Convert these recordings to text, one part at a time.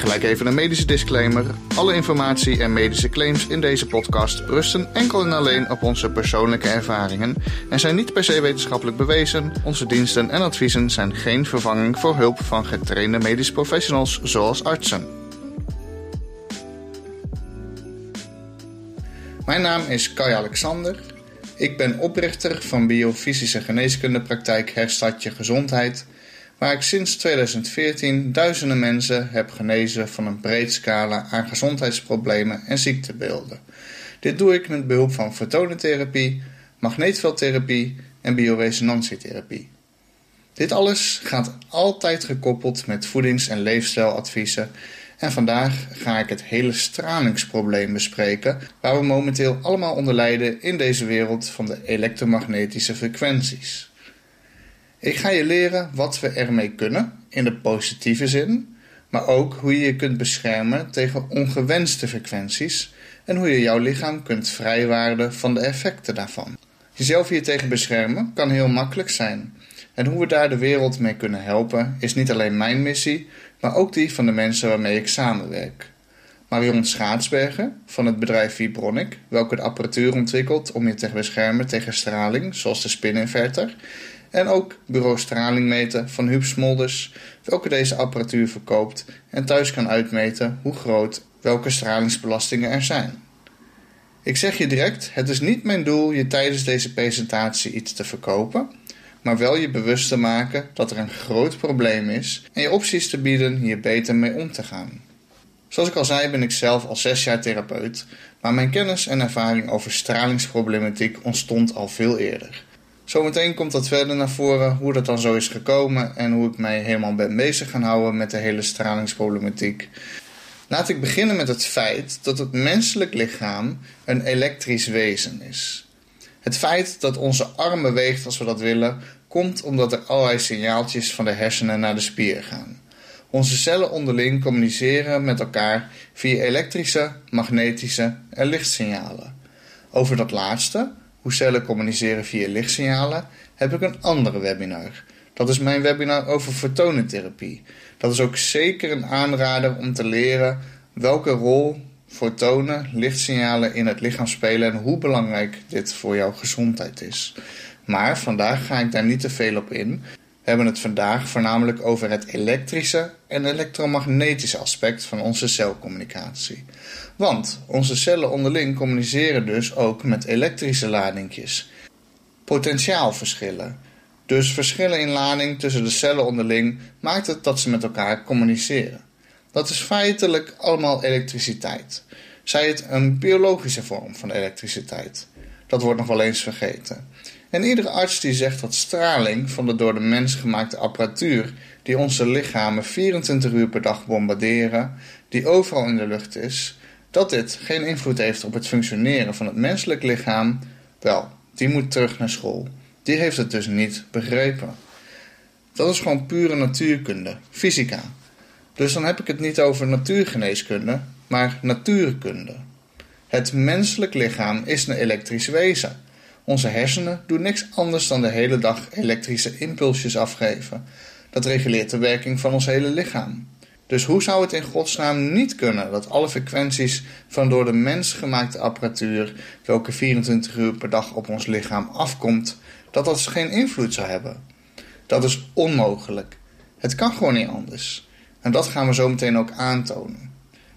Gelijk even een medische disclaimer. Alle informatie en medische claims in deze podcast rusten enkel en alleen op onze persoonlijke ervaringen en zijn niet per se wetenschappelijk bewezen. Onze diensten en adviezen zijn geen vervanging voor hulp van getrainde medische professionals zoals artsen. Mijn naam is Kai Alexander. Ik ben oprichter van biofysische geneeskundepraktijk Herstart Je Gezondheid waar ik sinds 2014 duizenden mensen heb genezen van een breed scala aan gezondheidsproblemen en ziektebeelden. Dit doe ik met behulp van fotonentherapie, magneetveldtherapie en bioresonantietherapie. Dit alles gaat altijd gekoppeld met voedings- en leefstijladviezen en vandaag ga ik het hele stralingsprobleem bespreken waar we momenteel allemaal onder lijden in deze wereld van de elektromagnetische frequenties. Ik ga je leren wat we ermee kunnen, in de positieve zin, maar ook hoe je je kunt beschermen tegen ongewenste frequenties en hoe je jouw lichaam kunt vrijwaarden van de effecten daarvan. Jezelf hiertegen beschermen kan heel makkelijk zijn. En hoe we daar de wereld mee kunnen helpen is niet alleen mijn missie, maar ook die van de mensen waarmee ik samenwerk. Marion Schaatsbergen van het bedrijf Vibronic, welke de apparatuur ontwikkelt om je te beschermen tegen straling, zoals de spininverter, en ook bureau stralingmeten van Huub Smolders, welke deze apparatuur verkoopt en thuis kan uitmeten hoe groot welke stralingsbelastingen er zijn. Ik zeg je direct, het is niet mijn doel je tijdens deze presentatie iets te verkopen, maar wel je bewust te maken dat er een groot probleem is en je opties te bieden hier beter mee om te gaan. Zoals ik al zei ben ik zelf al zes jaar therapeut, maar mijn kennis en ervaring over stralingsproblematiek ontstond al veel eerder. Zometeen komt dat verder naar voren, hoe dat dan zo is gekomen en hoe ik mij helemaal ben bezig gaan houden met de hele stralingsproblematiek. Laat ik beginnen met het feit dat het menselijk lichaam een elektrisch wezen is. Het feit dat onze arm beweegt als we dat willen, komt omdat er allerlei signaaltjes van de hersenen naar de spier gaan. Onze cellen onderling communiceren met elkaar via elektrische, magnetische en lichtsignalen. Over dat laatste hoe cellen communiceren via lichtsignalen, heb ik een andere webinar. Dat is mijn webinar over fotonentherapie. Dat is ook zeker een aanrader om te leren welke rol fotonen, lichtsignalen in het lichaam spelen en hoe belangrijk dit voor jouw gezondheid is. Maar vandaag ga ik daar niet te veel op in. Hebben het vandaag voornamelijk over het elektrische en elektromagnetische aspect van onze celcommunicatie. Want onze cellen onderling communiceren dus ook met elektrische ladingjes. Potentiaalverschillen. Dus verschillen in lading tussen de cellen onderling maakt het dat ze met elkaar communiceren. Dat is feitelijk allemaal elektriciteit. Zij het een biologische vorm van elektriciteit. Dat wordt nog wel eens vergeten. En iedere arts die zegt dat straling van de door de mens gemaakte apparatuur die onze lichamen 24 uur per dag bombarderen, die overal in de lucht is, dat dit geen invloed heeft op het functioneren van het menselijk lichaam, wel, die moet terug naar school. Die heeft het dus niet begrepen. Dat is gewoon pure natuurkunde, fysica. Dus dan heb ik het niet over natuurgeneeskunde, maar natuurkunde. Het menselijk lichaam is een elektrisch wezen. Onze hersenen doen niks anders dan de hele dag elektrische impulsjes afgeven. Dat reguleert de werking van ons hele lichaam. Dus hoe zou het in godsnaam niet kunnen dat alle frequenties van door de mens gemaakte apparatuur, welke 24 uur per dag op ons lichaam afkomt, dat dat geen invloed zou hebben? Dat is onmogelijk. Het kan gewoon niet anders. En dat gaan we zo meteen ook aantonen.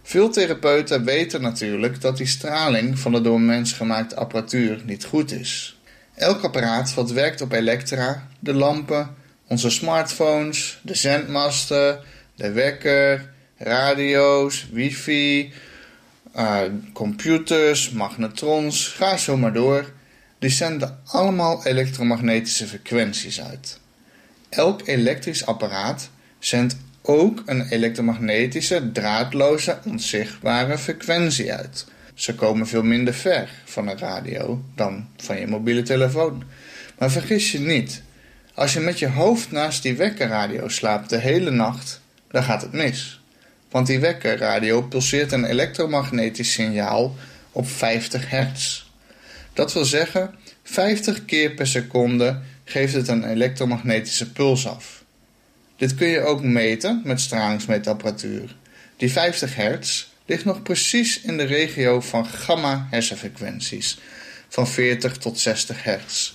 Veel therapeuten weten natuurlijk dat die straling van de door mens gemaakte apparatuur niet goed is. Elk apparaat wat werkt op elektra, de lampen, onze smartphones, de zendmasten, de wekker, radio's, wifi, uh, computers, magnetrons, ga zo maar door. Die zenden allemaal elektromagnetische frequenties uit. Elk elektrisch apparaat zendt ook een elektromagnetische, draadloze, onzichtbare frequentie uit. Ze komen veel minder ver van een radio dan van je mobiele telefoon. Maar vergis je niet, als je met je hoofd naast die wekkerradio slaapt de hele nacht, dan gaat het mis. Want die wekkerradio pulseert een elektromagnetisch signaal op 50 hertz. Dat wil zeggen, 50 keer per seconde geeft het een elektromagnetische puls af. Dit kun je ook meten met stralingsmeetapparatuur. Die 50 hertz ligt nog precies in de regio van gamma hersenfrequenties, van 40 tot 60 hertz.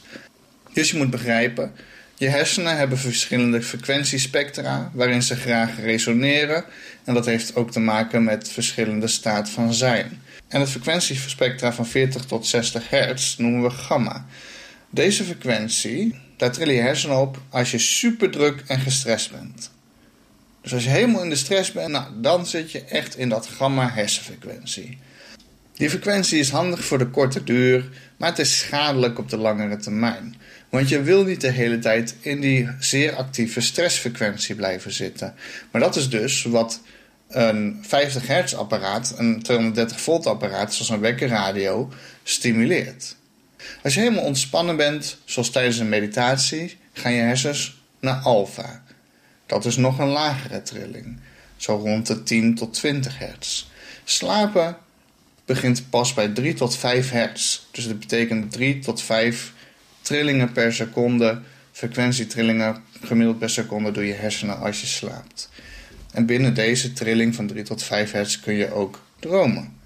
Dus je moet begrijpen, je hersenen hebben verschillende frequentiespectra waarin ze graag resoneren en dat heeft ook te maken met verschillende staat van zijn. En het frequentiespectra van 40 tot 60 hertz noemen we gamma. Deze frequentie, daar trillen je hersenen op als je super druk en gestrest bent. Dus als je helemaal in de stress bent, nou, dan zit je echt in dat gamma hersenfrequentie. Die frequentie is handig voor de korte duur, maar het is schadelijk op de langere termijn. Want je wil niet de hele tijd in die zeer actieve stressfrequentie blijven zitten. Maar dat is dus wat een 50 hertz apparaat, een 230 volt apparaat zoals een wekkerradio, stimuleert. Als je helemaal ontspannen bent, zoals tijdens een meditatie, gaan je hersens naar alfa. Dat is nog een lagere trilling, zo rond de 10 tot 20 hertz. Slapen begint pas bij 3 tot 5 hertz. Dus dat betekent 3 tot 5 trillingen per seconde, frequentietrillingen gemiddeld per seconde door je hersenen als je slaapt. En binnen deze trilling van 3 tot 5 hertz kun je ook dromen.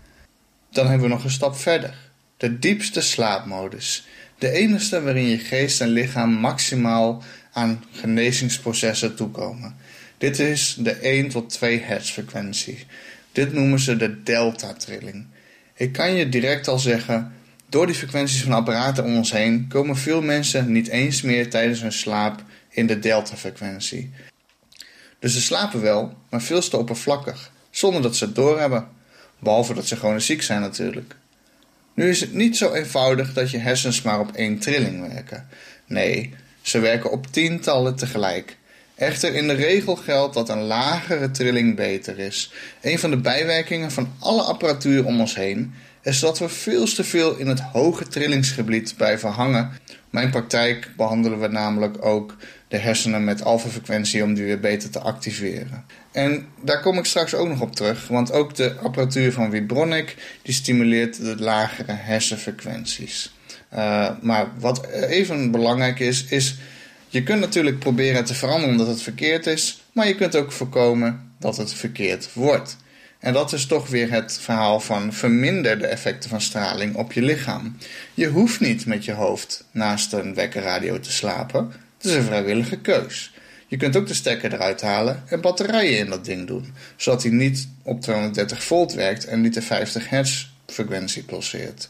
Dan hebben we nog een stap verder. De diepste slaapmodus. De enige waarin je geest en lichaam maximaal aan genezingsprocessen toekomen. Dit is de 1 tot 2 hertz frequentie. Dit noemen ze de delta-trilling. Ik kan je direct al zeggen, door die frequenties van apparaten om ons heen komen veel mensen niet eens meer tijdens hun slaap in de delta-frequentie. Dus ze slapen wel, maar veel te oppervlakkig, zonder dat ze het doorhebben. Behalve dat ze gewoon ziek zijn natuurlijk. Nu is het niet zo eenvoudig dat je hersens maar op één trilling werken. Nee, ze werken op tientallen tegelijk. Echter, in de regel geldt dat een lagere trilling beter is. Een van de bijwerkingen van alle apparatuur om ons heen is dat we veel te veel in het hoge trillingsgebied blijven hangen. Mijn praktijk behandelen we namelijk ook de hersenen met alfa-frequentie om die weer beter te activeren. En daar kom ik straks ook nog op terug, want ook de apparatuur van Vibronic die stimuleert de lagere hersenfrequenties. Uh, maar wat even belangrijk is, is je kunt natuurlijk proberen te veranderen omdat het verkeerd is, maar je kunt ook voorkomen dat het verkeerd wordt. En dat is toch weer het verhaal van verminder de effecten van straling op je lichaam. Je hoeft niet met je hoofd naast een wekkerradio te slapen. Het is een vrijwillige keus. Je kunt ook de stekker eruit halen en batterijen in dat ding doen, zodat hij niet op 230 volt werkt en niet de 50 hertz frequentie pulseert.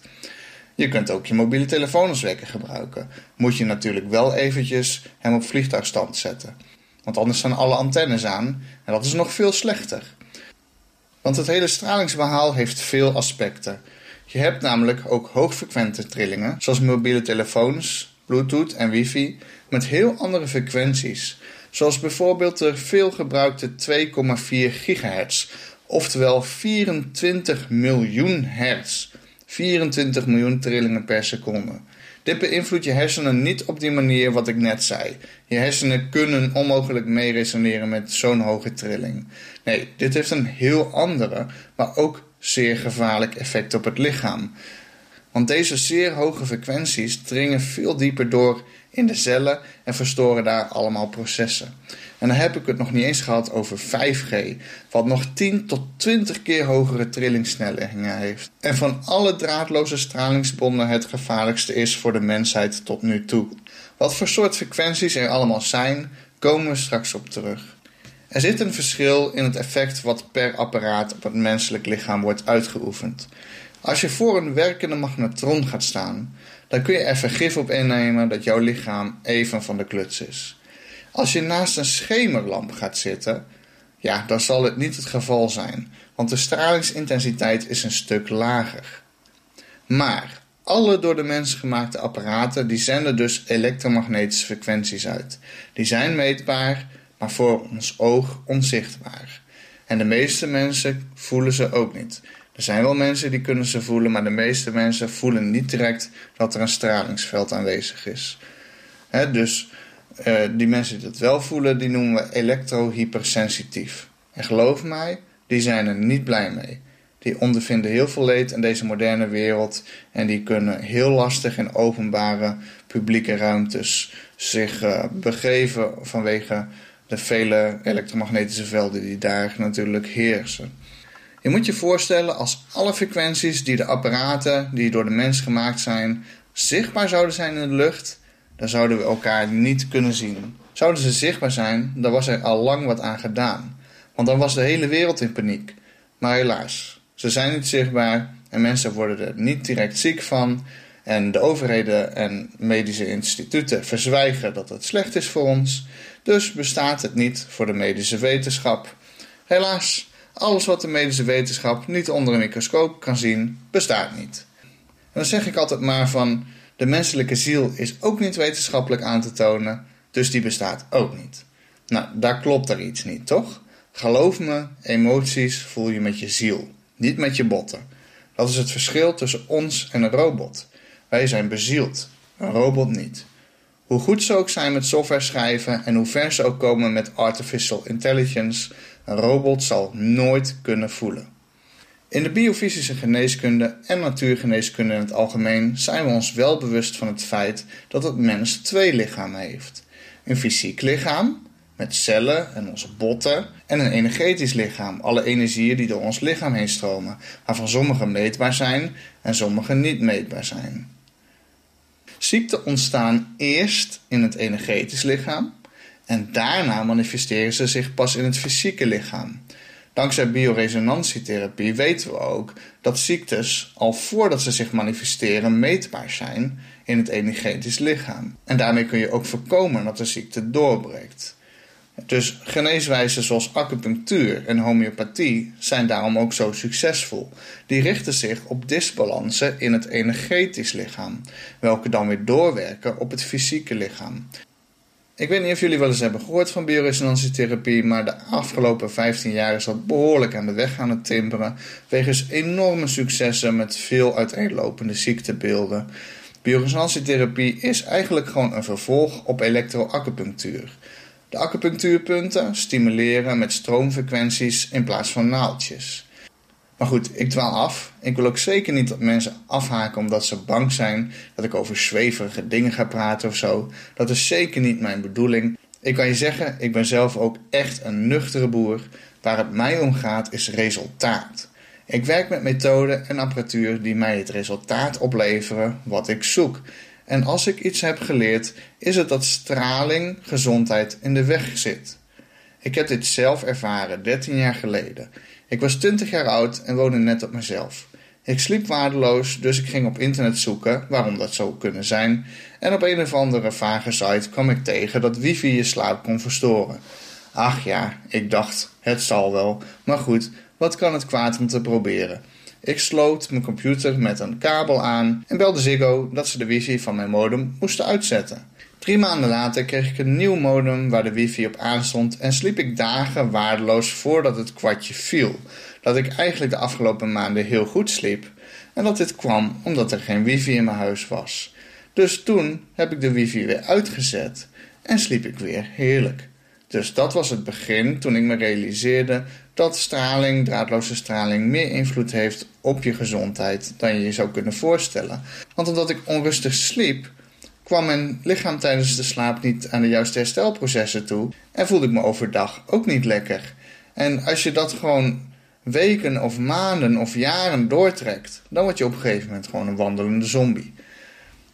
Je kunt ook je mobiele telefoon gebruiken. Moet je natuurlijk wel eventjes hem op vliegtuigstand zetten. Want anders staan alle antennes aan en dat is nog veel slechter. Want het hele stralingsbehaal heeft veel aspecten. Je hebt namelijk ook hoogfrequente trillingen, zoals mobiele telefoons, Bluetooth en wifi, met heel andere frequenties. Zoals bijvoorbeeld de veelgebruikte 2,4 gigahertz, oftewel 24 miljoen hertz. 24 miljoen trillingen per seconde. Dit beïnvloedt je hersenen niet op die manier wat ik net zei. Je hersenen kunnen onmogelijk meeresoneren met zo'n hoge trilling. Nee, dit heeft een heel andere, maar ook zeer gevaarlijk effect op het lichaam. Want deze zeer hoge frequenties dringen veel dieper door in de cellen en verstoren daar allemaal processen. En dan heb ik het nog niet eens gehad over 5G, wat nog 10 tot 20 keer hogere trillingssnelheden heeft. En van alle draadloze stralingsbronnen het gevaarlijkste is voor de mensheid tot nu toe. Wat voor soort frequenties er allemaal zijn, komen we straks op terug. Er zit een verschil in het effect wat per apparaat op het menselijk lichaam wordt uitgeoefend. Als je voor een werkende magnetron gaat staan, dan kun je er vergif op innemen dat jouw lichaam even van de kluts is. Als je naast een schemerlamp gaat zitten, ja, dan zal het niet het geval zijn, want de stralingsintensiteit is een stuk lager. Maar alle door de mens gemaakte apparaten die zenden dus elektromagnetische frequenties uit. Die zijn meetbaar, maar voor ons oog onzichtbaar. En de meeste mensen voelen ze ook niet. Er zijn wel mensen die kunnen ze voelen, maar de meeste mensen voelen niet direct dat er een stralingsveld aanwezig is. dus uh, die mensen die dat wel voelen, die noemen we elektrohypersensitief. En geloof mij, die zijn er niet blij mee. Die ondervinden heel veel leed in deze moderne wereld en die kunnen heel lastig in openbare publieke ruimtes zich uh, begeven vanwege de vele elektromagnetische velden die daar natuurlijk heersen. Je moet je voorstellen als alle frequenties die de apparaten die door de mens gemaakt zijn zichtbaar zouden zijn in de lucht, dan zouden we elkaar niet kunnen zien. Zouden ze zichtbaar zijn, dan was er al lang wat aan gedaan. Want dan was de hele wereld in paniek. Maar helaas, ze zijn niet zichtbaar en mensen worden er niet direct ziek van. En de overheden en medische instituten verzwijgen dat het slecht is voor ons. Dus bestaat het niet voor de medische wetenschap. Helaas, alles wat de medische wetenschap niet onder een microscoop kan zien, bestaat niet. En dan zeg ik altijd maar van de menselijke ziel is ook niet wetenschappelijk aan te tonen, dus die bestaat ook niet. Nou, daar klopt er iets niet, toch? Geloof me, emoties voel je met je ziel, niet met je botten. Dat is het verschil tussen ons en een robot. Wij zijn bezield, een robot niet. Hoe goed ze ook zijn met software schrijven en hoe ver ze ook komen met artificial intelligence, een robot zal nooit kunnen voelen. In de biofysische geneeskunde en natuurgeneeskunde in het algemeen zijn we ons wel bewust van het feit dat het mens twee lichamen heeft: een fysiek lichaam met cellen en onze botten en een energetisch lichaam, alle energieën die door ons lichaam heen stromen, waarvan sommige meetbaar zijn en sommige niet meetbaar zijn. Ziekten ontstaan eerst in het energetisch lichaam en daarna manifesteren ze zich pas in het fysieke lichaam. Dankzij bioresonantietherapie weten we ook dat ziektes al voordat ze zich manifesteren meetbaar zijn in het energetisch lichaam. En daarmee kun je ook voorkomen dat de ziekte doorbreekt. Dus geneeswijzen zoals acupunctuur en homeopathie zijn daarom ook zo succesvol. Die richten zich op disbalansen in het energetisch lichaam, welke dan weer doorwerken op het fysieke lichaam. Ik weet niet of jullie wel eens hebben gehoord van bioresonantietherapie, maar de afgelopen 15 jaar is dat behoorlijk aan de weg aan het timperen, wegens enorme successen met veel uiteenlopende ziektebeelden. Bioresonantietherapie is eigenlijk gewoon een vervolg op elektroacupunctuur. De acupunctuurpunten stimuleren met stroomfrequenties in plaats van naaldjes. Maar goed, ik dwaal af. Ik wil ook zeker niet dat mensen afhaken omdat ze bang zijn dat ik over zweverige dingen ga praten of zo. Dat is zeker niet mijn bedoeling. Ik kan je zeggen, ik ben zelf ook echt een nuchtere boer. Waar het mij om gaat is resultaat. Ik werk met methoden en apparatuur die mij het resultaat opleveren wat ik zoek. En als ik iets heb geleerd, is het dat straling gezondheid in de weg zit. Ik heb dit zelf ervaren 13 jaar geleden. Ik was 20 jaar oud en woonde net op mezelf. Ik sliep waardeloos, dus ik ging op internet zoeken waarom dat zou kunnen zijn. En op een of andere vage site kwam ik tegen dat wifi je slaap kon verstoren. Ach ja, ik dacht, het zal wel. Maar goed, wat kan het kwaad om te proberen? Ik sloot mijn computer met een kabel aan en belde Ziggo dat ze de wifi van mijn modem moesten uitzetten. Drie maanden later kreeg ik een nieuw modem waar de wifi op aanstond en sliep ik dagen waardeloos voordat het kwartje viel. Dat ik eigenlijk de afgelopen maanden heel goed sliep en dat dit kwam omdat er geen wifi in mijn huis was. Dus toen heb ik de wifi weer uitgezet en sliep ik weer heerlijk. Dus dat was het begin toen ik me realiseerde dat straling, draadloze straling, meer invloed heeft op je gezondheid dan je je zou kunnen voorstellen. Want omdat ik onrustig sliep, kwam mijn lichaam tijdens de slaap niet aan de juiste herstelprocessen toe en voelde ik me overdag ook niet lekker. En als je dat gewoon weken of maanden of jaren doortrekt, dan word je op een gegeven moment gewoon een wandelende zombie.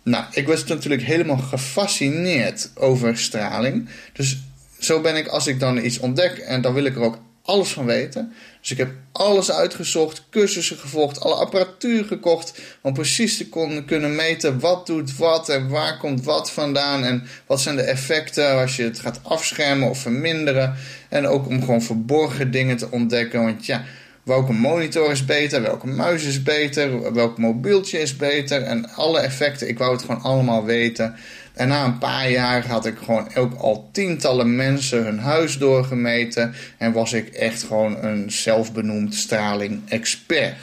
Nou, ik was natuurlijk helemaal gefascineerd over straling. Dus zo ben ik als ik dan iets ontdek en dan wil ik er ook alles van weten. Dus ik heb alles uitgezocht, cursussen gevolgd, alle apparatuur gekocht om precies te kunnen meten wat doet wat en waar komt wat vandaan en wat zijn de effecten als je het gaat afschermen of verminderen. En ook om gewoon verborgen dingen te ontdekken, want ja, welke monitor is beter, welke muis is beter, welk mobieltje is beter en alle effecten. Ik wou het gewoon allemaal weten. En na een paar jaar had ik gewoon ook al tientallen mensen hun huis doorgemeten. En was ik echt gewoon een zelfbenoemd straling-expert.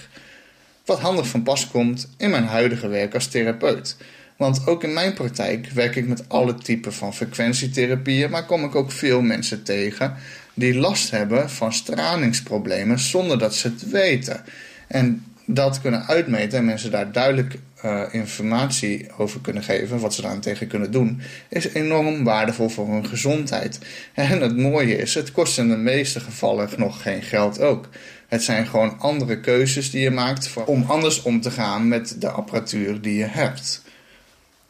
Wat handig van pas komt in mijn huidige werk als therapeut. Want ook in mijn praktijk werk ik met alle typen van frequentietherapieën, maar kom ik ook veel mensen tegen die last hebben van stralingsproblemen zonder dat ze het weten. En dat kunnen uitmeten en mensen daar duidelijk uh, informatie over kunnen geven, wat ze daartegen kunnen doen, is enorm waardevol voor hun gezondheid. En het mooie is, het kost in de meeste gevallen nog geen geld ook. Het zijn gewoon andere keuzes die je maakt om anders om te gaan met de apparatuur die je hebt.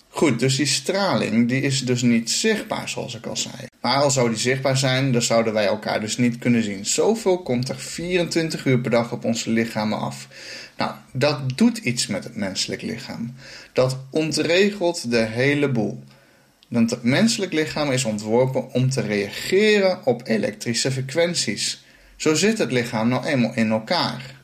Goed, dus die straling die is dus niet zichtbaar, zoals ik al zei. Maar al zou die zichtbaar zijn, dan zouden wij elkaar dus niet kunnen zien. Zoveel komt er 24 uur per dag op onze lichamen af. Nou, dat doet iets met het menselijk lichaam. Dat ontregelt de hele boel. Want het menselijk lichaam is ontworpen om te reageren op elektrische frequenties. Zo zit het lichaam nou eenmaal in elkaar.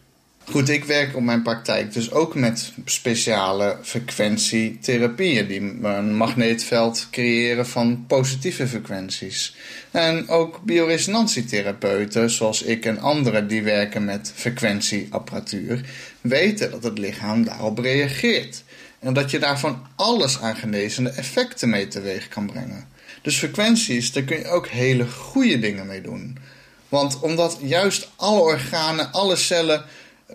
Goed, ik werk op mijn praktijk dus ook met speciale frequentietherapieën die een magneetveld creëren van positieve frequenties. En ook bioresonantietherapeuten, zoals ik en anderen die werken met frequentieapparatuur, weten dat het lichaam daarop reageert. En dat je daarvan alles aan genezende effecten mee teweeg kan brengen. Dus frequenties, daar kun je ook hele goede dingen mee doen. Want omdat juist alle organen, alle cellen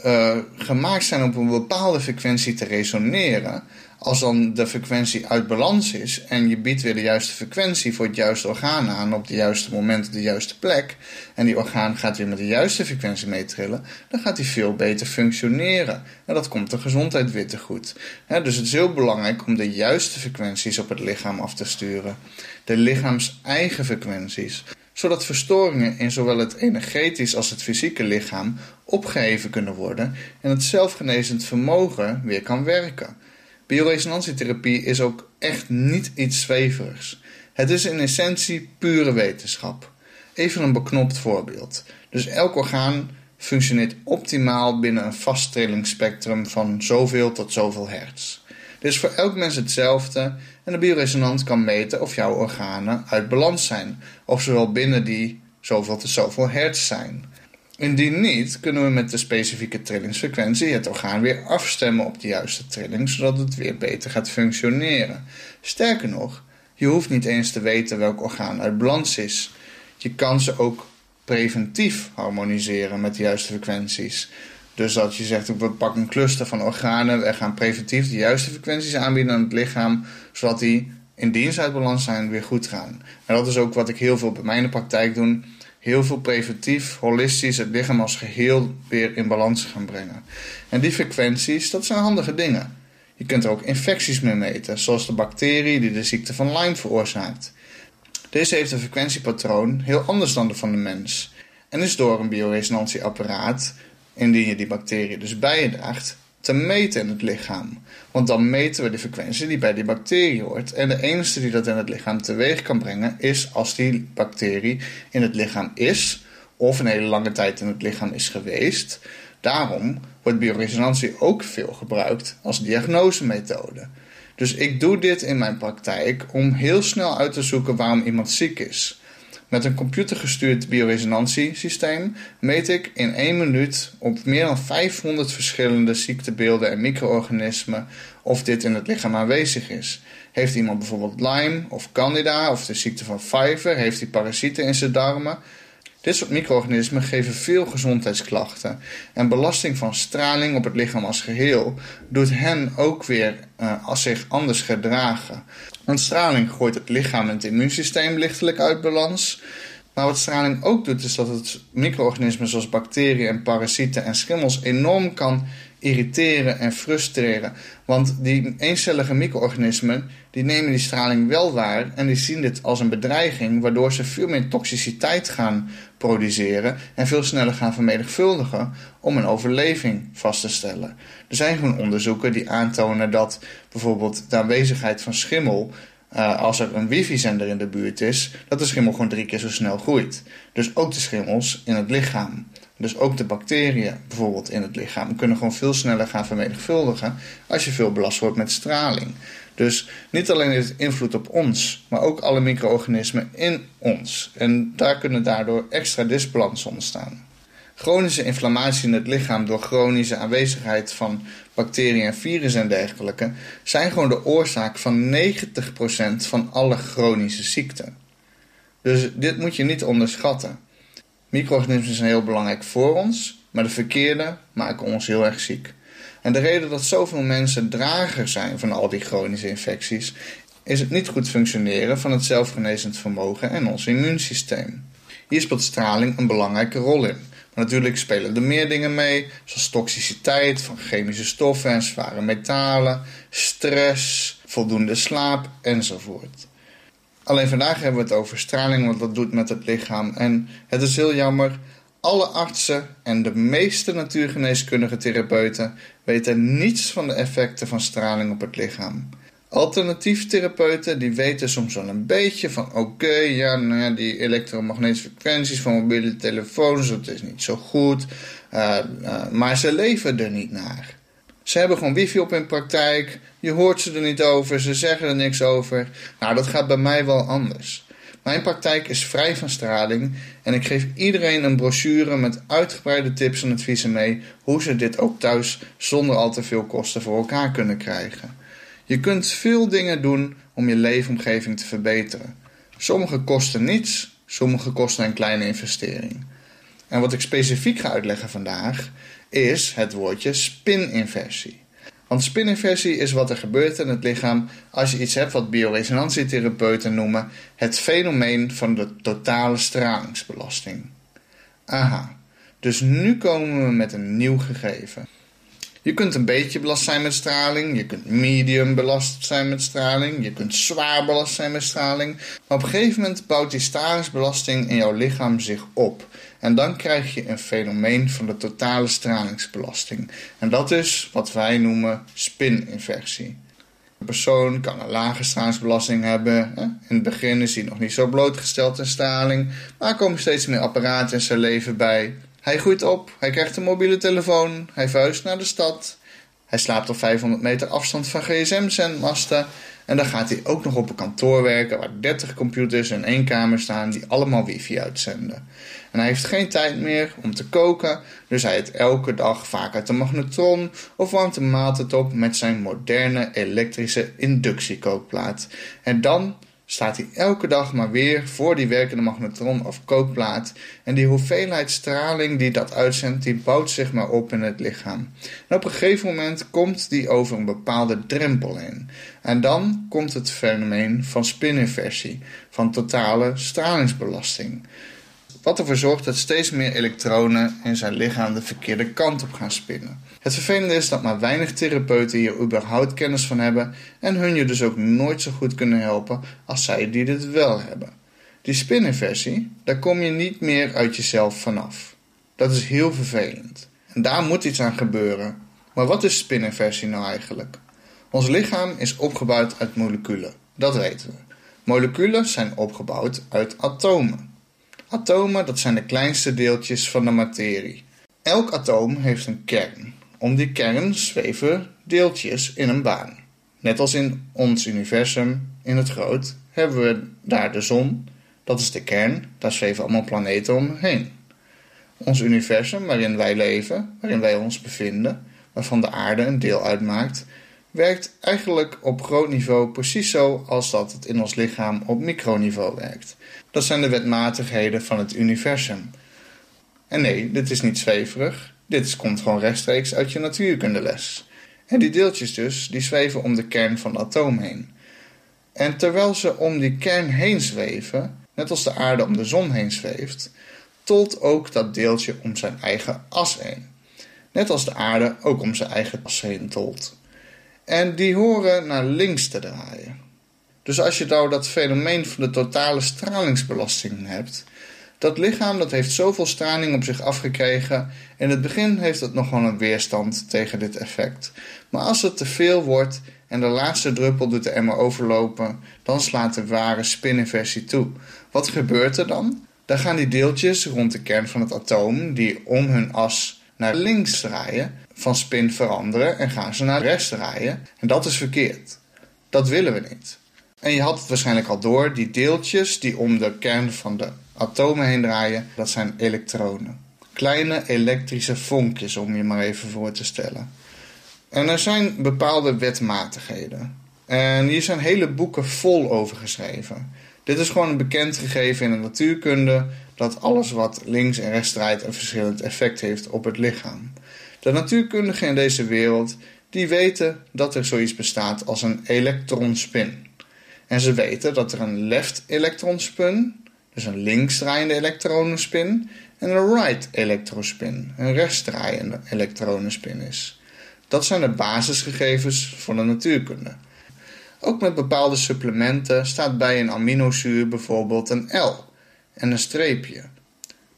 uh, gemaakt zijn op een bepaalde frequentie te resoneren. Als dan de frequentie uit balans is en je biedt weer de juiste frequentie voor het juiste orgaan aan op het juiste moment op de juiste plek. En die orgaan gaat weer met de juiste frequentie meetrillen, dan gaat die veel beter functioneren. En dat komt de gezondheid weer te goed. dus het is heel belangrijk om de juiste frequenties op het lichaam af te sturen. De lichaams eigen frequenties zodat verstoringen in zowel het energetisch als het fysieke lichaam opgeheven kunnen worden en het zelfgenezend vermogen weer kan werken. Bioresonantietherapie is ook echt niet iets zweverigs. Het is in essentie pure wetenschap. Even een beknopt voorbeeld. Dus elk orgaan functioneert optimaal binnen een vast trillingsspectrum van zoveel tot zoveel hertz. Dit is voor elk mens hetzelfde en de bioresonant kan meten of jouw organen uit balans zijn, of zowel binnen die zoveel tot zoveel hertz zijn. Indien niet, kunnen we met de specifieke trillingsfrequentie het orgaan weer afstemmen op de juiste trilling, zodat het weer beter gaat functioneren. Sterker nog, je hoeft niet eens te weten welk orgaan uit balans is. Je kan ze ook preventief harmoniseren met de juiste frequenties. Dus dat je zegt, we pakken een cluster van organen, we gaan preventief de juiste frequenties aanbieden aan het lichaam, zodat die indien ze uit balans zijn weer goed gaan. En dat is ook wat ik heel veel bij mijn praktijk doe. Heel veel preventief, holistisch, het lichaam als geheel weer in balans gaan brengen. En die frequenties, dat zijn handige dingen. Je kunt er ook infecties mee meten, zoals de bacterie die de ziekte van Lyme veroorzaakt. Deze heeft een frequentiepatroon heel anders dan de van de mens. En is door een bioresonantieapparaat indien je die bacterie dus bij je draagt, te meten in het lichaam. Want dan meten we de frequentie die bij die bacterie hoort. En de enige die dat in het lichaam teweeg kan brengen, is als die bacterie in het lichaam is, of een hele lange tijd in het lichaam is geweest. Daarom wordt bioresonantie ook veel gebruikt als diagnosemethode. Dus ik doe dit in mijn praktijk om heel snel uit te zoeken waarom iemand ziek is. Met een computergestuurd bioresonantiesysteem meet ik in 1 minuut op meer dan 500 verschillende ziektebeelden en micro-organismen of dit in het lichaam aanwezig is. Heeft iemand bijvoorbeeld Lyme of Candida of de ziekte van Pfeiffer? Heeft hij parasieten in zijn darmen? Dit soort micro-organismen geven veel gezondheidsklachten. En belasting van straling op het lichaam als geheel doet hen ook weer uh, als zich anders gedragen. Want straling gooit het lichaam en het immuunsysteem lichtelijk uit balans. Maar wat straling ook doet, is dat het micro-organismen zoals bacteriën en parasieten en schimmels enorm kan irriteren en frustreren. Want die eencellige micro-organismen die nemen die straling wel waar en die zien dit als een bedreiging, waardoor ze veel meer toxiciteit gaan produceren en veel sneller gaan vermenigvuldigen om een overleving vast te stellen. Er zijn gewoon onderzoeken die aantonen dat bijvoorbeeld de aanwezigheid van schimmel uh, als er een wifi-zender in de buurt is, dat de schimmel gewoon drie keer zo snel groeit. Dus ook de schimmels in het lichaam. Dus ook de bacteriën bijvoorbeeld in het lichaam kunnen gewoon veel sneller gaan vermenigvuldigen als je veel belast wordt met straling. Dus niet alleen heeft het invloed op ons, maar ook alle micro-organismen in ons. En daar kunnen daardoor extra disbalansen ontstaan. Chronische inflammatie in het lichaam door chronische aanwezigheid van bacteriën en virussen en dergelijke zijn gewoon de oorzaak van 90% van alle chronische ziekten. Dus dit moet je niet onderschatten. Micro-organismen zijn heel belangrijk voor ons, maar de verkeerde maken ons heel erg ziek. En de reden dat zoveel mensen drager zijn van al die chronische infecties, is het niet goed functioneren van het zelfgenezend vermogen en ons immuunsysteem. Hier speelt straling een belangrijke rol in. Maar natuurlijk spelen er meer dingen mee, zoals toxiciteit van chemische stoffen en zware metalen, stress, voldoende slaap enzovoort. Alleen vandaag hebben we het over straling, wat dat doet met het lichaam. En het is heel jammer, alle artsen en de meeste natuurgeneeskundige therapeuten weten niets van de effecten van straling op het lichaam. Alternatief therapeuten die weten soms wel een beetje van oké, ja, nou ja, die elektromagnetische frequenties van mobiele telefoons, dat is niet zo goed. Uh, uh, maar ze leven er niet naar. Ze hebben gewoon wifi op in praktijk, je hoort ze er niet over, ze zeggen er niks over. Nou, dat gaat bij mij wel anders. Mijn praktijk is vrij van straling en ik geef iedereen een brochure met uitgebreide tips en adviezen mee hoe ze dit ook thuis zonder al te veel kosten voor elkaar kunnen krijgen. Je kunt veel dingen doen om je leefomgeving te verbeteren. Sommige kosten niets, sommige kosten een kleine investering. En wat ik specifiek ga uitleggen vandaag is het woordje spininversie. Want spininversie is wat er gebeurt in het lichaam als je iets hebt wat bioresonantietherapeuten noemen het fenomeen van de totale stralingsbelasting. Aha, dus nu komen we met een nieuw gegeven. Je kunt een beetje belast zijn met straling, je kunt medium belast zijn met straling, je kunt zwaar belast zijn met straling. Maar op een gegeven moment bouwt die stralingsbelasting in jouw lichaam zich op. En dan krijg je een fenomeen van de totale stralingsbelasting. En dat is wat wij noemen spininversie. Een persoon kan een lage stralingsbelasting hebben. In het begin is hij nog niet zo blootgesteld aan straling, maar er komen steeds meer apparaten in zijn leven bij. Hij groeit op, hij krijgt een mobiele telefoon, hij vuist naar de stad. Hij slaapt op 500 meter afstand van gsm-zendmasten. En dan gaat hij ook nog op een kantoor werken waar 30 computers in één kamer staan die allemaal wifi uitzenden. En hij heeft geen tijd meer om te koken, dus hij eet elke dag vaak uit de magnetron of warmt de maaltijd op met zijn moderne elektrische inductiekookplaat. En dan staat hij elke dag maar weer voor die werkende magnetron of kookplaat. En die hoeveelheid straling die dat uitzendt, die bouwt zich maar op in het lichaam. En op een gegeven moment komt die over een bepaalde drempel heen. En dan komt het fenomeen van spininversie, van totale stralingsbelasting. Wat ervoor zorgt dat steeds meer elektronen in zijn lichaam de verkeerde kant op gaan spinnen. Het vervelende is dat maar weinig therapeuten hier überhaupt kennis van hebben en hun je dus ook nooit zo goed kunnen helpen als zij die dit wel hebben. Die spininversie, daar kom je niet meer uit jezelf vanaf. Dat is heel vervelend. En daar moet iets aan gebeuren. Maar wat is spininversie nou eigenlijk? Ons lichaam is opgebouwd uit moleculen. Dat weten we. Moleculen zijn opgebouwd uit atomen. Atomen, dat zijn de kleinste deeltjes van de materie. Elk atoom heeft een kern. Om die kern zweven deeltjes in een baan. Net als in ons universum, in het groot, hebben we daar de zon, dat is de kern, daar zweven allemaal planeten omheen. Ons universum waarin wij leven, waarin wij ons bevinden, waarvan de aarde een deel uitmaakt, werkt eigenlijk op groot niveau precies zo als dat het in ons lichaam op microniveau werkt. Dat zijn de wetmatigheden van het universum. En nee, dit is niet zweverig. Dit komt gewoon rechtstreeks uit je natuurkundeles. En die deeltjes dus, die zweven om de kern van het atoom heen. En terwijl ze om die kern heen zweven, net als de aarde om de zon heen zweeft, tolt ook dat deeltje om zijn eigen as heen. Net als de aarde ook om zijn eigen as heen tolt. En die horen naar links te draaien. Dus als je nou dat fenomeen van de totale stralingsbelasting hebt, Dat lichaam dat heeft zoveel straling op zich afgekregen. In het begin heeft het nog wel een weerstand tegen dit effect. Maar als het te veel wordt en de laatste druppel doet de emmer overlopen, dan slaat de ware spininversie toe. Wat gebeurt er dan? Dan gaan die deeltjes rond de kern van het atoom, die om hun as naar links draaien, van spin veranderen en gaan ze naar rechts draaien. En dat is verkeerd. Dat willen we niet. En je had het waarschijnlijk al door, die deeltjes die om de kern van de atomen heen draaien, dat zijn elektronen. Kleine elektrische vonkjes, om je maar even voor te stellen. En er zijn bepaalde wetmatigheden. En hier zijn hele boeken vol over geschreven. Dit is gewoon een bekend gegeven in de natuurkunde dat alles wat links en rechts draait een verschillend effect heeft op het lichaam. De natuurkundigen in deze wereld die weten dat er zoiets bestaat als een elektronspin. En ze weten dat er een left elektronspin, dus een linksdraaiende elektronenspin, en een right elektrospin, een rechtsdraaiende elektronenspin is. Dat zijn de basisgegevens van de natuurkunde. Ook met bepaalde supplementen staat bij een aminozuur bijvoorbeeld een L en een streepje.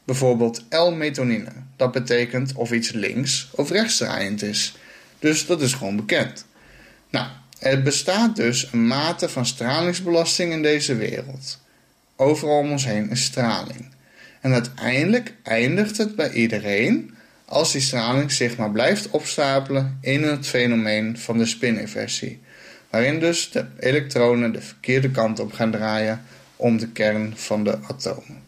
Bijvoorbeeld L-metonine. Dat betekent of iets links of rechtsdraaiend is. Dus dat is gewoon bekend. Nou, er bestaat dus een mate van stralingsbelasting in deze wereld. Overal om ons heen is straling. En uiteindelijk eindigt het bij iedereen als die straling zich maar blijft opstapelen in het fenomeen van de spininversie, waarin dus de elektronen de verkeerde kant op gaan draaien om de kern van de atomen.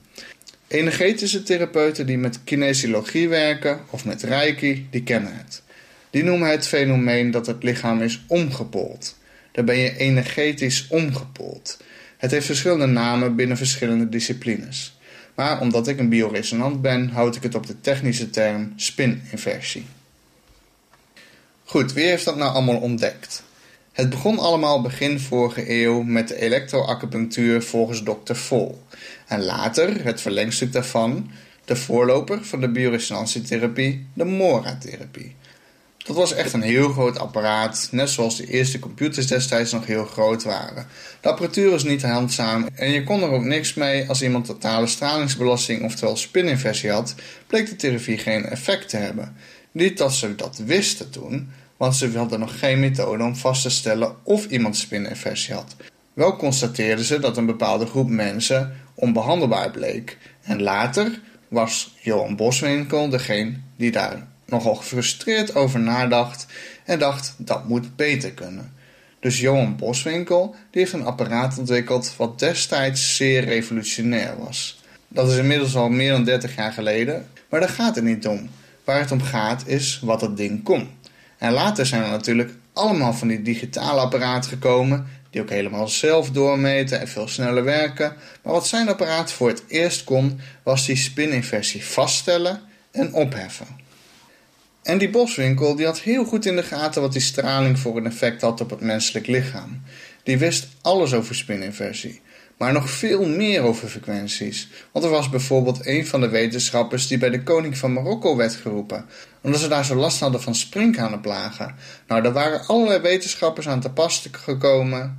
Energetische therapeuten die met kinesiologie werken of met reiki, die kennen het. Die noemen het fenomeen dat het lichaam is omgepold. Daar ben je energetisch omgepold. Het heeft verschillende namen binnen verschillende disciplines. Maar omdat ik een bioresonant ben, houd ik het op de technische term spininversie. Goed, wie heeft dat nou allemaal ontdekt? Het begon allemaal begin vorige eeuw met de elektroacupunctuur volgens Dr. Vol. En later, het verlengstuk daarvan, de voorloper van de bioresonantietherapie, de MORA-therapie. Dat was echt een heel groot apparaat, net zoals de eerste computers destijds nog heel groot waren. De apparatuur was niet handzaam en je kon er ook niks mee als iemand totale stralingsbelasting, oftewel spininversie had, bleek de therapie geen effect te hebben. Niet dat ze dat wisten toen, want ze hadden nog geen methode om vast te stellen of iemand spininversie had. Wel constateerden ze dat een bepaalde groep mensen onbehandelbaar bleek. En later was Johan Boswinkel degene die daar nogal gefrustreerd over nadacht en dacht dat moet beter kunnen. Dus Johan Boswinkel heeft een apparaat ontwikkeld wat destijds zeer revolutionair was. Dat is inmiddels al meer dan 30 jaar geleden, maar daar gaat het niet om. Waar het om gaat is wat het ding kon. En later zijn er natuurlijk allemaal van die digitale apparaten gekomen die ook helemaal zelf doormeten en veel sneller werken. Maar wat zijn apparaat voor het eerst kon, was die spininversie vaststellen en opheffen. En die boswinkel die had heel goed in de gaten wat die straling voor een effect had op het menselijk lichaam. Die wist alles over spininversie, maar nog veel meer over frequenties. Want er was bijvoorbeeld een van de wetenschappers die bij de koning van Marokko werd geroepen, omdat ze daar zo last hadden van sprinkhanenplagen. Nou, daar waren allerlei wetenschappers aan te pas gekomen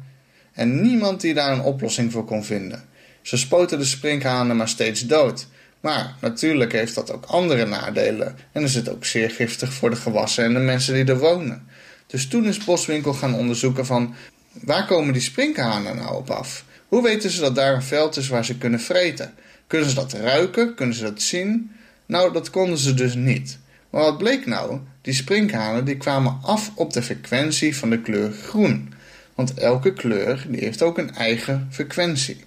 en niemand die daar een oplossing voor kon vinden. Ze spoten de sprinkhanen maar steeds dood. Maar natuurlijk heeft dat ook andere nadelen en is het ook zeer giftig voor de gewassen en de mensen die er wonen. Dus toen is Boswinkel gaan onderzoeken van waar komen die sprinkhanen nou op af? Hoe weten ze dat daar een veld is waar ze kunnen vreten? Kunnen ze dat ruiken? Kunnen ze dat zien? Nou, dat konden ze dus niet. Maar wat bleek nou? Die sprinkhanen die kwamen af op de frequentie van de kleur groen. Want elke kleur die heeft ook een eigen frequentie.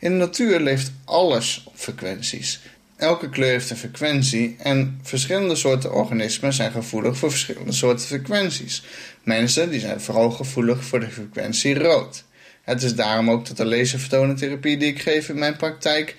In de natuur leeft alles op frequenties. Elke kleur heeft een frequentie en verschillende soorten organismen zijn gevoelig voor verschillende soorten frequenties. Mensen die zijn vooral gevoelig voor de frequentie rood. Het is daarom ook dat de laservertonentherapie die ik geef in mijn praktijk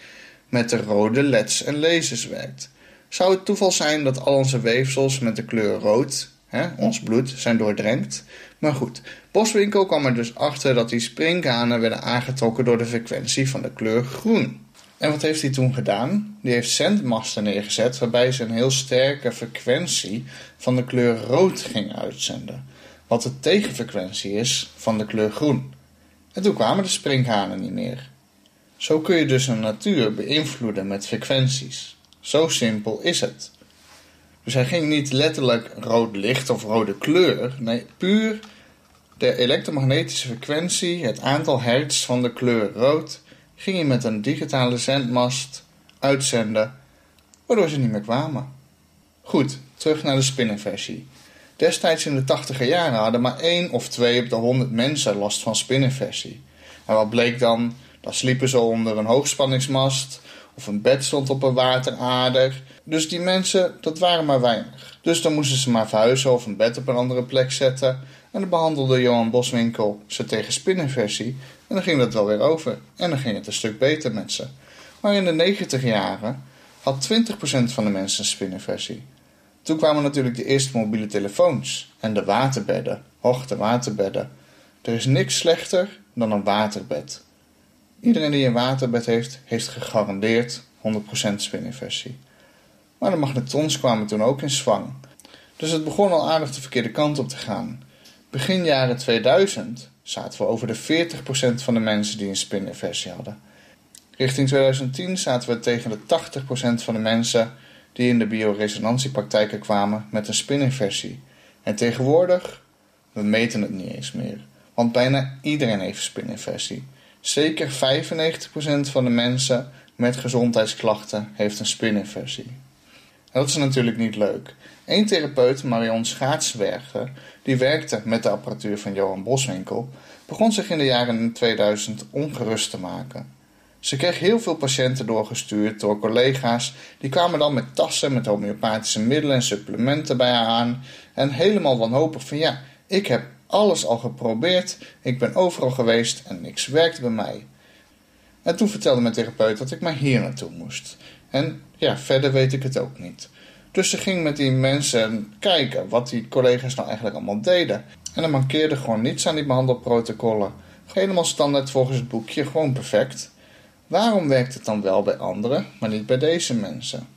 met de rode leds en lasers werkt. Zou het toeval zijn dat al onze weefsels met de kleur rood, hè, ons bloed, zijn doordrenkt? Maar goed, Boswinkel kwam er dus achter dat die sprinkhanen werden aangetrokken door de frequentie van de kleur groen. En wat heeft hij toen gedaan? Die heeft zendmasten neergezet waarbij ze een heel sterke frequentie van de kleur rood ging uitzenden. Wat de tegenfrequentie is van de kleur groen. En toen kwamen de sprinkhanen niet meer. Zo kun je dus een natuur beïnvloeden met frequenties. Zo simpel is het. Dus hij ging niet letterlijk rood licht of rode kleur. Nee, puur de elektromagnetische frequentie, het aantal hertz van de kleur rood, ging hij met een digitale zendmast uitzenden, waardoor ze niet meer kwamen. Goed, terug naar de spinnenversie. Destijds in de tachtiger jaren hadden maar één of twee op de honderd mensen last van spinnenversie. En wat bleek dan? Dan sliepen ze onder een hoogspanningsmast of een bed stond op een waterader. Dus die mensen, dat waren maar weinig. Dus dan moesten ze maar verhuizen of een bed op een andere plek zetten. En dan behandelde Johan Boswinkel ze tegen spinnenversie. En dan ging dat wel weer over. En dan ging het een stuk beter met ze. Maar in de 90 jaren had 20% van de mensen een spinnenversie. Toen kwamen natuurlijk de eerste mobiele telefoons en de waterbedden, hoogte waterbedden. Er is niks slechter dan een waterbed. Iedereen die een waterbed heeft, heeft gegarandeerd 100% spininfectie. Maar de magnetrons kwamen toen ook in zwang. Dus het begon al aardig de verkeerde kant op te gaan. Begin jaren 2000 zaten we over de 40% van de mensen die een spininfectie hadden. Richting 2010 zaten we tegen de 80% van de mensen die in de bioresonantiepraktijken kwamen met een spininfectie. En tegenwoordig, we meten het niet eens meer. Want bijna iedereen heeft spininfectie. Zeker 95% van de mensen met gezondheidsklachten heeft een spininfectie. Dat is natuurlijk niet leuk. Eén therapeut, Marion Schaatsberger, die werkte met de apparatuur van Johan Boswinkel, begon zich in de jaren 2000 ongerust te maken. Ze kreeg heel veel patiënten doorgestuurd door collega's. Die kwamen dan met tassen met homeopathische middelen en supplementen bij haar aan. En helemaal wanhopig van ja, ik heb alles al geprobeerd. Ik ben overal geweest en niks werkt bij mij. En toen vertelde mijn therapeut dat ik maar hier naartoe moest. En ja, verder weet ik het ook niet. Dus ze ging met die mensen kijken wat die collega's nou eigenlijk allemaal deden. En er mankeerde gewoon niets aan die behandelprotocollen. Helemaal standaard volgens het boekje, gewoon perfect. Waarom werkt het dan wel bij anderen, maar niet bij deze mensen?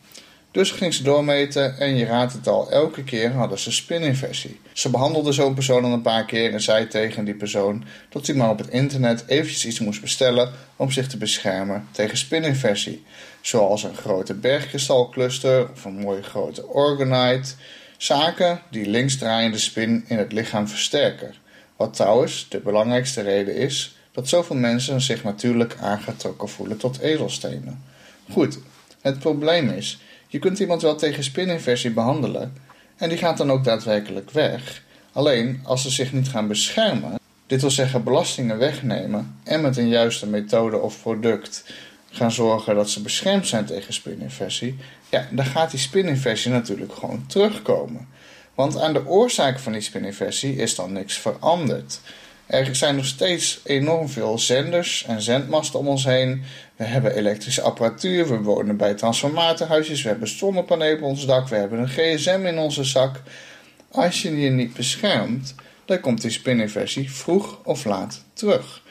Dus ging ze doormeten en je raadt het al, elke keer hadden ze spininversie. Ze behandelde zo'n persoon dan een paar keer en zei tegen die persoon dat hij maar op het internet eventjes iets moest bestellen om zich te beschermen tegen spininversie. Zoals een grote bergkristalcluster of een mooie grote orgonite. Zaken die linksdraaiende spin in het lichaam versterken. Wat trouwens de belangrijkste reden is dat zoveel mensen zich natuurlijk aangetrokken voelen tot edelstenen. Goed, het probleem is je kunt iemand wel tegen spininversie behandelen en die gaat dan ook daadwerkelijk weg. Alleen als ze zich niet gaan beschermen, dit wil zeggen belastingen wegnemen en met een juiste methode of product gaan zorgen dat ze beschermd zijn tegen spininversie, ja, dan gaat die spininversie natuurlijk gewoon terugkomen. Want aan de oorzaak van die spininversie is dan niks veranderd. Er zijn nog steeds enorm veel zenders en zendmasten om ons heen. We hebben elektrische apparatuur, we wonen bij transformatorhuisjes, we hebben zonnepanelen op ons dak, we hebben een gsm in onze zak. Als je je niet beschermt, dan komt die spininversie vroeg of laat terug.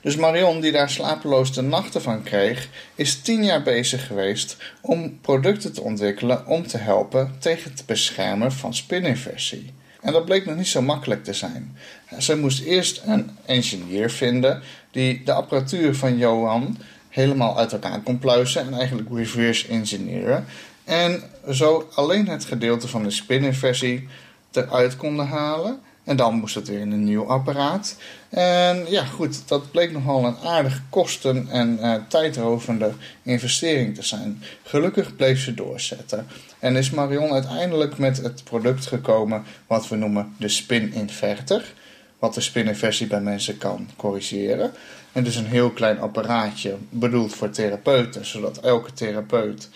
Dus Marion, die daar slapeloos de nachten van kreeg, is tien jaar bezig geweest om producten te ontwikkelen om te helpen tegen het beschermen van spininversie. En dat bleek nog niet zo makkelijk te zijn. Ze moest eerst een engineer vinden die de apparatuur van Johan helemaal uit elkaar kon pluizen en eigenlijk reverse engineeren. En zo alleen het gedeelte van de spininversie eruit konden halen. En dan moest het weer in een nieuw apparaat. En ja, goed, dat bleek nogal een aardig kosten- en uh, tijdrovende investering te zijn. Gelukkig bleef ze doorzetten. En is Marion uiteindelijk met het product gekomen wat we noemen de spin-inverter. Wat de spininversie bij mensen kan corrigeren. En dus een heel klein apparaatje bedoeld voor therapeuten, zodat elke therapeut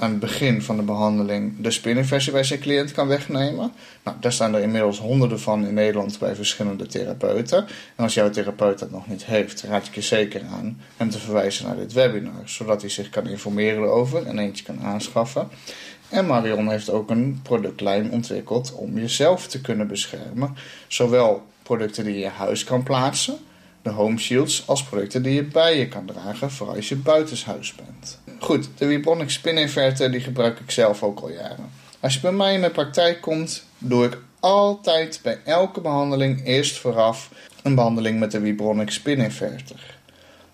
aan het begin van de behandeling de spininversie bij zijn cliënt kan wegnemen. Nou, daar staan er inmiddels honderden van in Nederland bij verschillende therapeuten. En als jouw therapeut dat nog niet heeft, raad ik je zeker aan hem te verwijzen naar dit webinar, zodat hij zich kan informeren erover en eentje kan aanschaffen. En Marion heeft ook een productlijn ontwikkeld om jezelf te kunnen beschermen. Zowel producten die je in huis kan plaatsen, de home shields, als producten die je bij je kan dragen voor als je buitenshuis bent. Goed, de Vibronic Spin Inverter die gebruik ik zelf ook al jaren. Als je bij mij in mijn praktijk komt, doe ik altijd bij elke behandeling eerst vooraf een behandeling met de Vibronic Spin Inverter.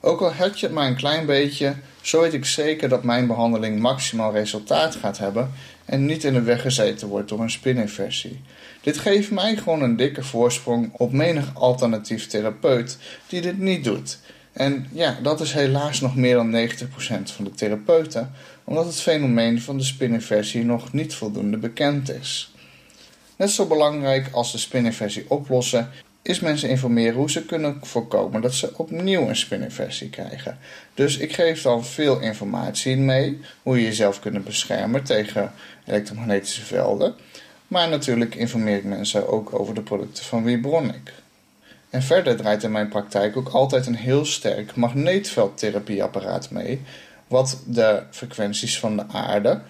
Ook al heb je het maar een klein beetje, zo weet ik zeker dat mijn behandeling maximaal resultaat gaat hebben en niet in de weg gezeten wordt door een spininversie. Dit geeft mij gewoon een dikke voorsprong op menig alternatief therapeut die dit niet doet. En ja, dat is helaas nog meer dan 90% van de therapeuten, omdat het fenomeen van de spininversie nog niet voldoende bekend is. Net zo belangrijk als de spininversie oplossen is mensen informeren hoe ze kunnen voorkomen dat ze opnieuw een spininversie krijgen. Dus ik geef dan veel informatie mee hoe je jezelf kunt beschermen tegen elektromagnetische velden. Maar natuurlijk informeer ik mensen ook over de producten van Vibronic. En verder draait in mijn praktijk ook altijd een heel sterk magneetveldtherapieapparaat mee, wat de frequenties van de aarde,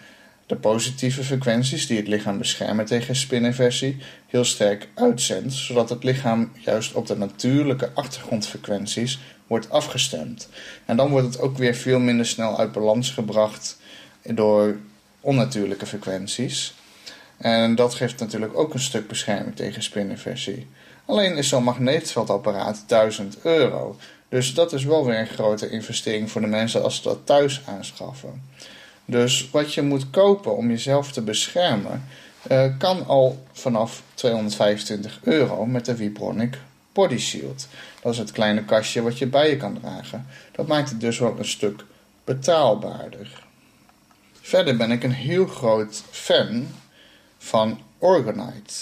de positieve frequenties die het lichaam beschermen tegen spininversie, heel sterk uitzendt, zodat het lichaam juist op de natuurlijke achtergrondfrequenties wordt afgestemd. En dan wordt het ook weer veel minder snel uit balans gebracht door onnatuurlijke frequenties. En dat geeft natuurlijk ook een stuk bescherming tegen spininversie. Alleen is zo'n magneetveldapparaat 1000 euro. Dus dat is wel weer een grote investering voor de mensen als ze dat thuis aanschaffen. Dus wat je moet kopen om jezelf te beschermen, uh, kan al vanaf 225 euro met de Vibronic Body Shield. Dat is het kleine kastje wat je bij je kan dragen. Dat maakt het dus wel een stuk betaalbaarder. Verder ben ik een heel groot fan van Orgonite.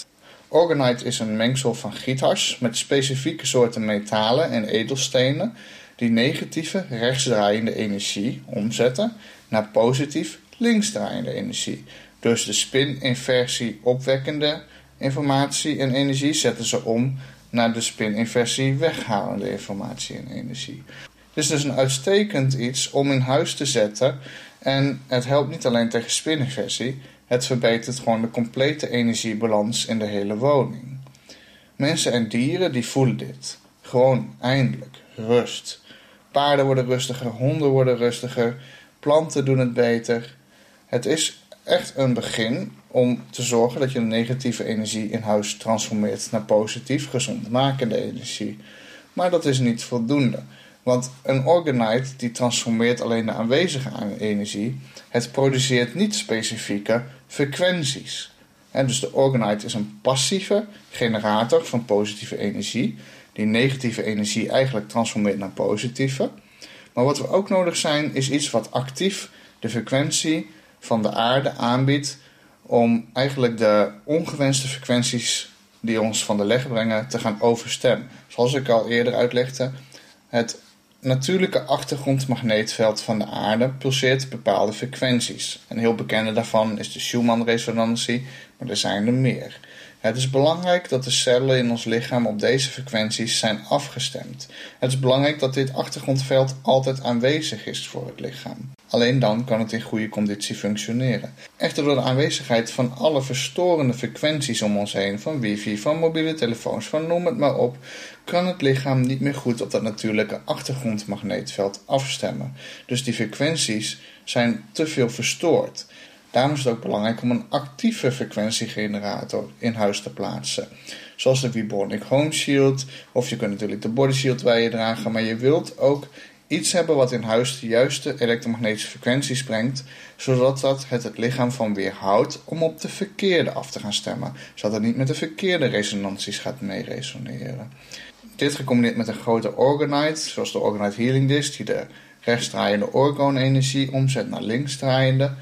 Orgonite is een mengsel van giethars met specifieke soorten metalen en edelstenen die negatieve rechtsdraaiende energie omzetten naar positief linksdraaiende energie. Dus de spin-inversie opwekkende informatie en energie zetten ze om naar de spin-inversie weghalende informatie en energie. Dus het is een uitstekend iets om in huis te zetten en het helpt niet alleen tegen spininversie, het verbetert gewoon de complete energiebalans in de hele woning. Mensen en dieren die voelen dit. Gewoon eindelijk rust. Paarden worden rustiger, honden worden rustiger, planten doen het beter. Het is echt een begin om te zorgen dat je de negatieve energie in huis transformeert naar positief, gezondmakende energie. Maar dat is niet voldoende. Want een orgonite die transformeert alleen de aanwezige energie. Het produceert niet specifieke frequenties. En dus de orgonite is een passieve generator van positieve energie. Die negatieve energie eigenlijk transformeert naar positieve. Maar wat we ook nodig zijn is iets wat actief de frequentie van de aarde aanbiedt om eigenlijk de ongewenste frequenties die ons van de leg brengen te gaan overstemmen. Zoals ik al eerder uitlegde, het natuurlijke achtergrondmagneetveld van de aarde pulseert bepaalde frequenties. Een heel bekende daarvan is de Schumann-resonantie, maar er zijn er meer. Het is belangrijk dat de cellen in ons lichaam op deze frequenties zijn afgestemd. Het is belangrijk dat dit achtergrondveld altijd aanwezig is voor het lichaam. Alleen dan kan het in goede conditie functioneren. Echter door de aanwezigheid van alle verstorende frequenties om ons heen, van wifi, van mobiele telefoons, van noem het maar op, kan het lichaam niet meer goed op dat natuurlijke achtergrondmagneetveld afstemmen. Dus die frequenties zijn te veel verstoord. Daarom is het ook belangrijk om een actieve frequentiegenerator in huis te plaatsen. Zoals de Vibronic Home Shield, of je kunt natuurlijk de Body Shield bij je dragen, maar je wilt ook iets hebben wat in huis de juiste elektromagnetische frequenties brengt, zodat dat het het lichaam van weerhoudt om op de verkeerde af te gaan stemmen, zodat het niet met de verkeerde resonanties gaat meeresoneren. Dit gecombineerd met een grote orgonite, zoals de Orgonite Healing Disc, die de rechtsdraaiende orgonenergie omzet naar linksdraaiende,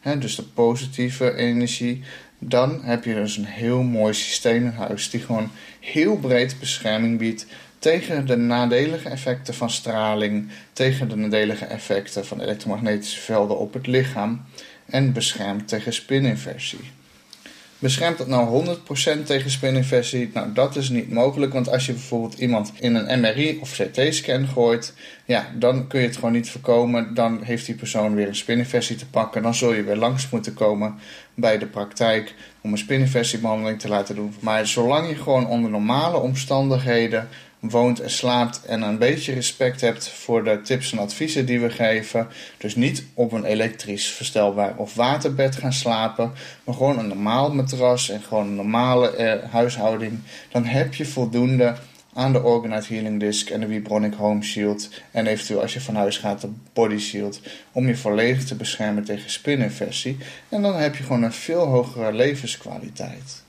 hè, dus de positieve energie, dan heb je dus een heel mooi systeem in huis die gewoon heel breed bescherming biedt tegen de nadelige effecten van straling, tegen de nadelige effecten van elektromagnetische velden op het lichaam en beschermt tegen spininversie. Beschermt dat nou 100% tegen spininversie? Nou, dat is niet mogelijk, want als je bijvoorbeeld iemand in een MRI of CT-scan gooit, ja, dan kun je het gewoon niet voorkomen. Dan heeft die persoon weer een spininversie te pakken. Dan zul je weer langs moeten komen bij de praktijk om een spininversiebehandeling te laten doen. Maar zolang je gewoon onder normale omstandigheden woont en slaapt en een beetje respect hebt voor de tips en adviezen die we geven. Dus niet op een elektrisch verstelbaar of waterbed gaan slapen, maar gewoon een normaal matras en gewoon een normale eh, huishouding. Dan heb je voldoende aan de Orgonite Healing Disc en de Vibronic Home Shield en eventueel als je van huis gaat de Body Shield om je volledig te beschermen tegen spininfectie en dan heb je gewoon een veel hogere levenskwaliteit.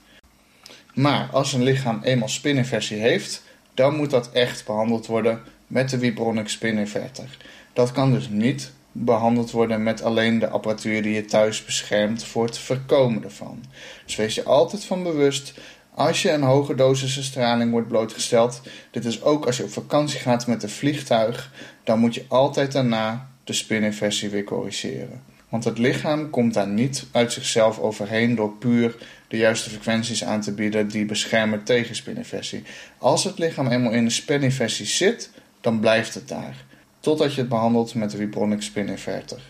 Maar als een lichaam eenmaal spininfectie heeft, dan moet dat echt behandeld worden met de Vibronic Spininverter. Dat kan dus niet behandeld worden met alleen de apparatuur die je thuis beschermt voor het voorkomen ervan. Dus wees je altijd van bewust als je een hoge dosis straling wordt blootgesteld. Dit is ook als je op vakantie gaat met een vliegtuig, dan moet je altijd daarna de spininversie weer corrigeren. Want het lichaam komt daar niet uit zichzelf overheen door puur de juiste frequenties aan te bieden die beschermen tegen spininfectie. Als het lichaam eenmaal in de spininfectie zit, dan blijft het daar. Totdat je het behandelt met de Vibronic Spininverter.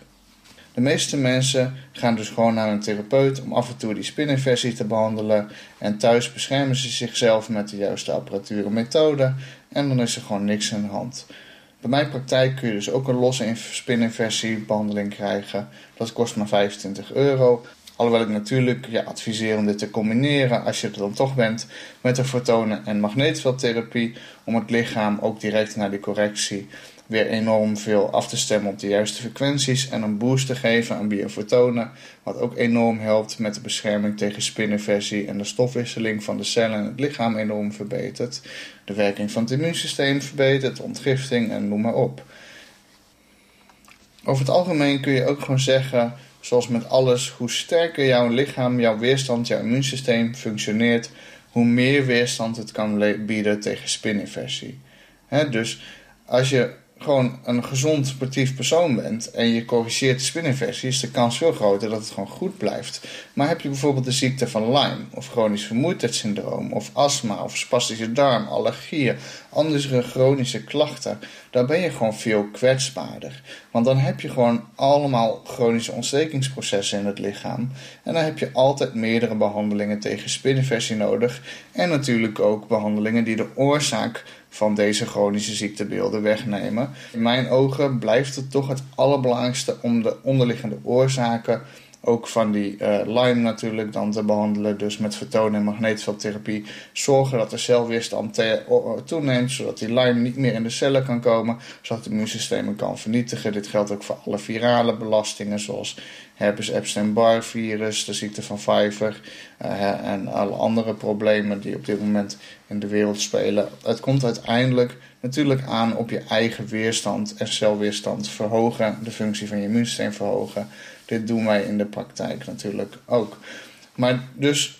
De meeste mensen gaan dus gewoon naar een therapeut om af en toe die spininfectie te behandelen. En thuis beschermen ze zichzelf met de juiste apparatuur en methode. En dan is er gewoon niks aan de hand. Bij mijn praktijk kun je dus ook een losse spininversiebehandeling krijgen. Dat kost maar 25 euro. Alhoewel ik natuurlijk ja, adviseer om dit te combineren, als je er dan toch bent, met de fotonen- en magneetveldtherapie. Om het lichaam ook direct naar die correctie weer enorm veel af te stemmen op de juiste frequenties en een boost te geven aan biofotonen, wat ook enorm helpt met de bescherming tegen spininversie en de stofwisseling van de cellen in het lichaam enorm verbetert, de werking van het immuunsysteem verbetert, ontgifting en noem maar op. Over het algemeen kun je ook gewoon zeggen, zoals met alles, hoe sterker jouw lichaam, jouw weerstand, jouw immuunsysteem functioneert, hoe meer weerstand het kan bieden tegen spininversie. dus als je gewoon een gezond sportief persoon bent en je corrigeert de spininfectie, is de kans veel groter dat het gewoon goed blijft. Maar heb je bijvoorbeeld de ziekte van Lyme, of chronisch vermoeidheidssyndroom, of astma, of spastische darm, allergieën, andere chronische klachten, dan ben je gewoon veel kwetsbaarder. Want dan heb je gewoon allemaal chronische ontstekingsprocessen in het lichaam. En dan heb je altijd meerdere behandelingen tegen spininfectie nodig. En natuurlijk ook behandelingen die de oorzaak van deze chronische ziektebeelden wegnemen. In mijn ogen blijft het toch het allerbelangrijkste om de onderliggende oorzaken ook van die uh, Lyme natuurlijk dan te behandelen. Dus met vertonen en magneetveldtherapie. Zorgen dat de celweerstand toeneemt. Zodat die Lyme niet meer in de cellen kan komen. Zodat het immuunsysteem kan vernietigen. Dit geldt ook voor alle virale belastingen. Zoals herpes Epstein-Barr virus, de ziekte van Pfeiffer. Uh, en alle andere problemen die op dit moment in de wereld spelen. Het komt uiteindelijk natuurlijk aan op je eigen weerstand en celweerstand verhogen. De functie van je immuunsysteem verhogen. Dit doen wij in de praktijk natuurlijk ook. Maar dus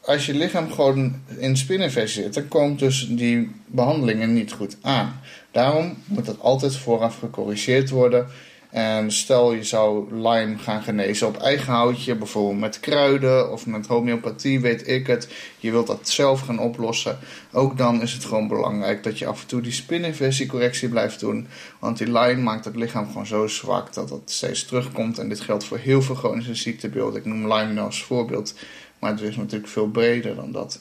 als je lichaam gewoon in spininfectie zit, dan komt dus die behandelingen niet goed aan. Daarom moet dat altijd vooraf gecorrigeerd worden. En stel je zou Lyme gaan genezen op eigen houtje, bijvoorbeeld met kruiden of met homeopathie, weet ik het. Je wilt dat zelf gaan oplossen. Ook dan is het gewoon belangrijk dat je af en toe die spininversiecorrectie blijft doen. Want die Lyme maakt het lichaam gewoon zo zwak dat het steeds terugkomt. En dit geldt voor heel veel chronische ziektebeelden. Ik noem Lyme nou als voorbeeld. Maar het is natuurlijk veel breder dan dat.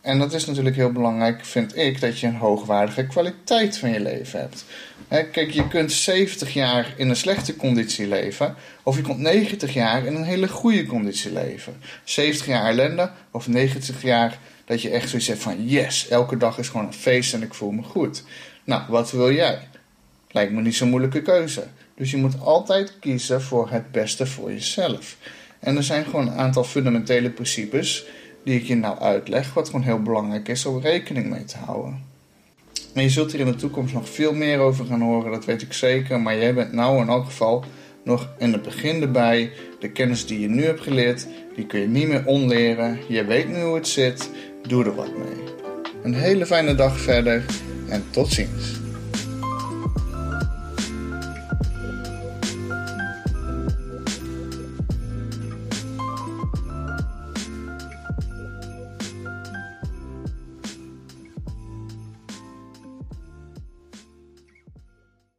En dat is natuurlijk heel belangrijk, vind ik, dat je een hoogwaardige kwaliteit van je leven hebt. kijk, je kunt 70 jaar in een slechte conditie leven, of je kunt 90 jaar in een hele goede conditie leven. 70 jaar ellende, of 90 jaar dat je echt zoiets hebt van: yes, elke dag is gewoon een feest en ik voel me goed. Nou, wat wil jij? Lijkt me niet zo'n moeilijke keuze. Dus je moet altijd kiezen voor het beste voor jezelf. En er zijn gewoon een aantal fundamentele principes die ik je nou uitleg, wat gewoon heel belangrijk is om rekening mee te houden. En je zult hier in de toekomst nog veel meer over gaan horen, dat weet ik zeker. Maar jij bent nou in elk geval nog in het begin erbij. De kennis die je nu hebt geleerd, die kun je niet meer onleren. Je weet nu hoe het zit, doe er wat mee. Een hele fijne dag verder en tot ziens.